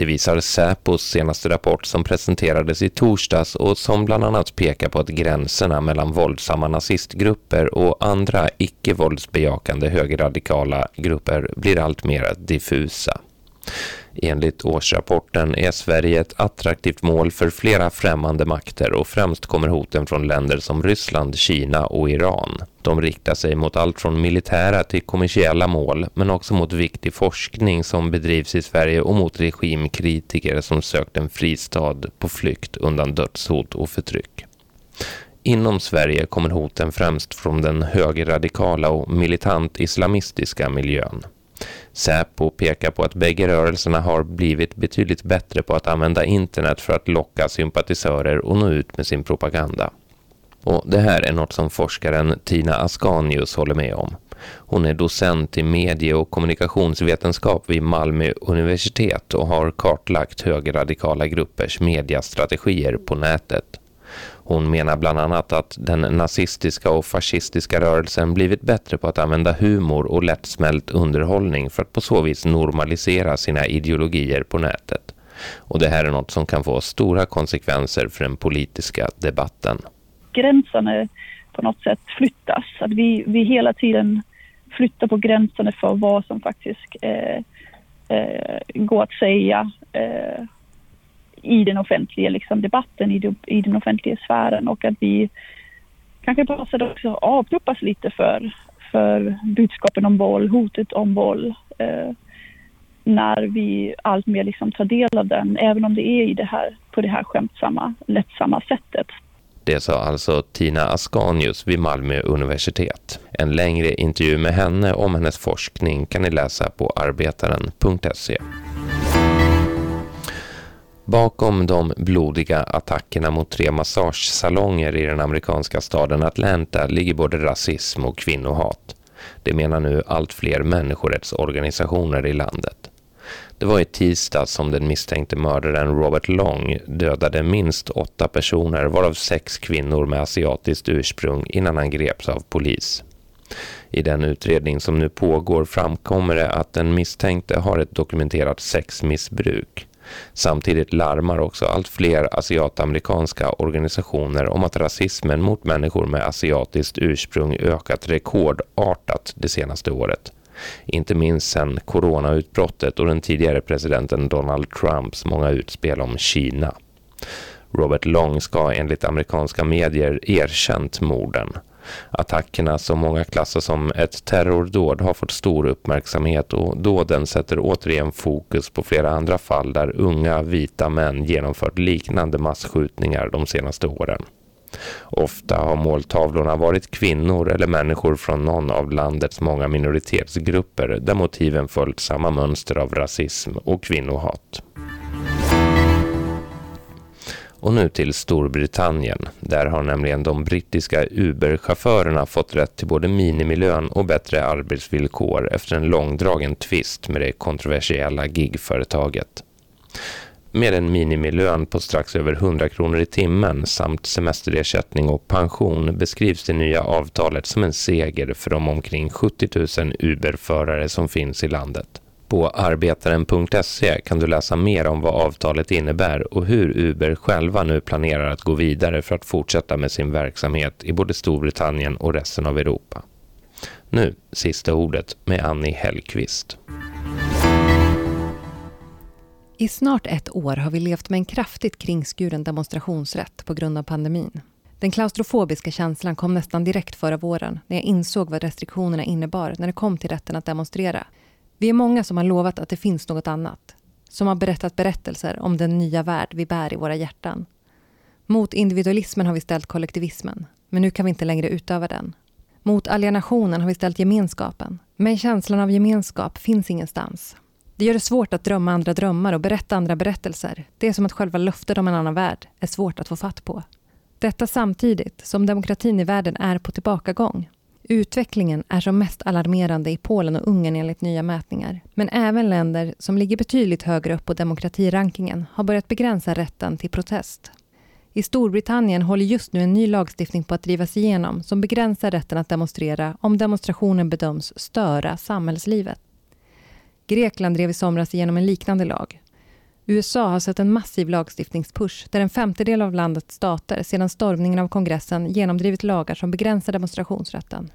Det visar Säpos senaste rapport som presenterades i torsdags och som bland annat pekar på att gränserna mellan våldsamma nazistgrupper och andra icke-våldsbejakande högerradikala grupper blir allt mer diffusa. Enligt årsrapporten är Sverige ett attraktivt mål för flera främmande makter och främst kommer hoten från länder som Ryssland, Kina och Iran. De riktar sig mot allt från militära till kommersiella mål men också mot viktig forskning som bedrivs i Sverige och mot regimkritiker som sökt en fristad på flykt undan dödshot och förtryck. Inom Sverige kommer hoten främst från den högerradikala och militant islamistiska miljön. Säpo pekar på att bägge rörelserna har blivit betydligt bättre på att använda internet för att locka sympatisörer och nå ut med sin propaganda. Och det här är något som forskaren Tina Ascanius håller med om. Hon är docent i medie- och kommunikationsvetenskap vid Malmö universitet och har kartlagt högerradikala gruppers mediastrategier på nätet. Hon menar bland annat att den nazistiska och fascistiska rörelsen blivit bättre på att använda humor och lättsmält underhållning för att på så vis normalisera sina ideologier på nätet. Och det här är något som kan få stora konsekvenser för den politiska debatten. Gränserna på något sätt flyttas. Att vi, vi hela tiden flyttar på gränserna för vad som faktiskt eh, eh, går att säga eh, i den offentliga liksom, debatten, i, de, i den offentliga sfären och att vi kanske på något sätt också avtruppas lite för, för budskapen om våld, hotet om våld. Eh, när vi alltmer liksom tar del av den, även om det är i det här, på det här skämtsamma, lättsamma sättet. Det sa alltså Tina Askanius vid Malmö universitet. En längre intervju med henne om hennes forskning kan ni läsa på arbetaren.se. Bakom de blodiga attackerna mot tre massagesalonger i den amerikanska staden Atlanta ligger både rasism och kvinnohat. Det menar nu allt fler människorättsorganisationer i landet. Det var i tisdag som den misstänkte mördaren Robert Long dödade minst åtta personer varav sex kvinnor med asiatiskt ursprung innan han greps av polis. I den utredning som nu pågår framkommer det att den misstänkte har ett dokumenterat sexmissbruk. Samtidigt larmar också allt fler asiatamerikanska organisationer om att rasismen mot människor med asiatiskt ursprung ökat rekordartat det senaste året. Inte minst sedan coronautbrottet och den tidigare presidenten Donald Trumps många utspel om Kina. Robert Long ska enligt amerikanska medier erkänt morden. Attackerna som många klassar som ett terrordåd har fått stor uppmärksamhet och dåden sätter återigen fokus på flera andra fall där unga vita män genomfört liknande massskjutningar de senaste åren. Ofta har måltavlorna varit kvinnor eller människor från någon av landets många minoritetsgrupper där motiven följt samma mönster av rasism och kvinnohat. Och nu till Storbritannien. Där har nämligen de brittiska Uber-chaufförerna fått rätt till både minimilön och bättre arbetsvillkor efter en långdragen tvist med det kontroversiella gigföretaget. Med en minimilön på strax över 100 kronor i timmen samt semesterersättning och pension beskrivs det nya avtalet som en seger för de omkring 70 000 Uber-förare som finns i landet. På arbetaren.se kan du läsa mer om vad avtalet innebär och hur Uber själva nu planerar att gå vidare för att fortsätta med sin verksamhet i både Storbritannien och resten av Europa. Nu sista ordet med Annie Hellqvist. I snart ett år har vi levt med en kraftigt kringskuren demonstrationsrätt på grund av pandemin. Den klaustrofobiska känslan kom nästan direkt förra våren när jag insåg vad restriktionerna innebar när det kom till rätten att demonstrera. Vi är många som har lovat att det finns något annat. Som har berättat berättelser om den nya värld vi bär i våra hjärtan. Mot individualismen har vi ställt kollektivismen, men nu kan vi inte längre utöva den. Mot alienationen har vi ställt gemenskapen, men känslan av gemenskap finns ingenstans. Det gör det svårt att drömma andra drömmar och berätta andra berättelser. Det är som att själva löftet om en annan värld är svårt att få fatt på. Detta samtidigt som demokratin i världen är på tillbakagång. Utvecklingen är som mest alarmerande i Polen och Ungern enligt nya mätningar. Men även länder som ligger betydligt högre upp på demokratirankingen har börjat begränsa rätten till protest. I Storbritannien håller just nu en ny lagstiftning på att drivas igenom som begränsar rätten att demonstrera om demonstrationen bedöms störa samhällslivet. Grekland drev i somras igenom en liknande lag. USA har sett en massiv lagstiftningspush där en femtedel av landets stater sedan stormningen av kongressen genomdrivit lagar som begränsar demonstrationsrätten.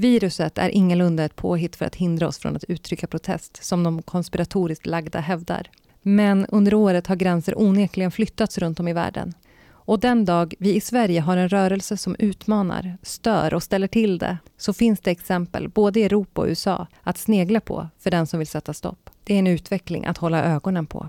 Viruset är ingalunda ett påhitt för att hindra oss från att uttrycka protest, som de konspiratoriskt lagda hävdar. Men under året har gränser onekligen flyttats runt om i världen. Och den dag vi i Sverige har en rörelse som utmanar, stör och ställer till det så finns det exempel, både i Europa och USA, att snegla på för den som vill sätta stopp. Det är en utveckling att hålla ögonen på.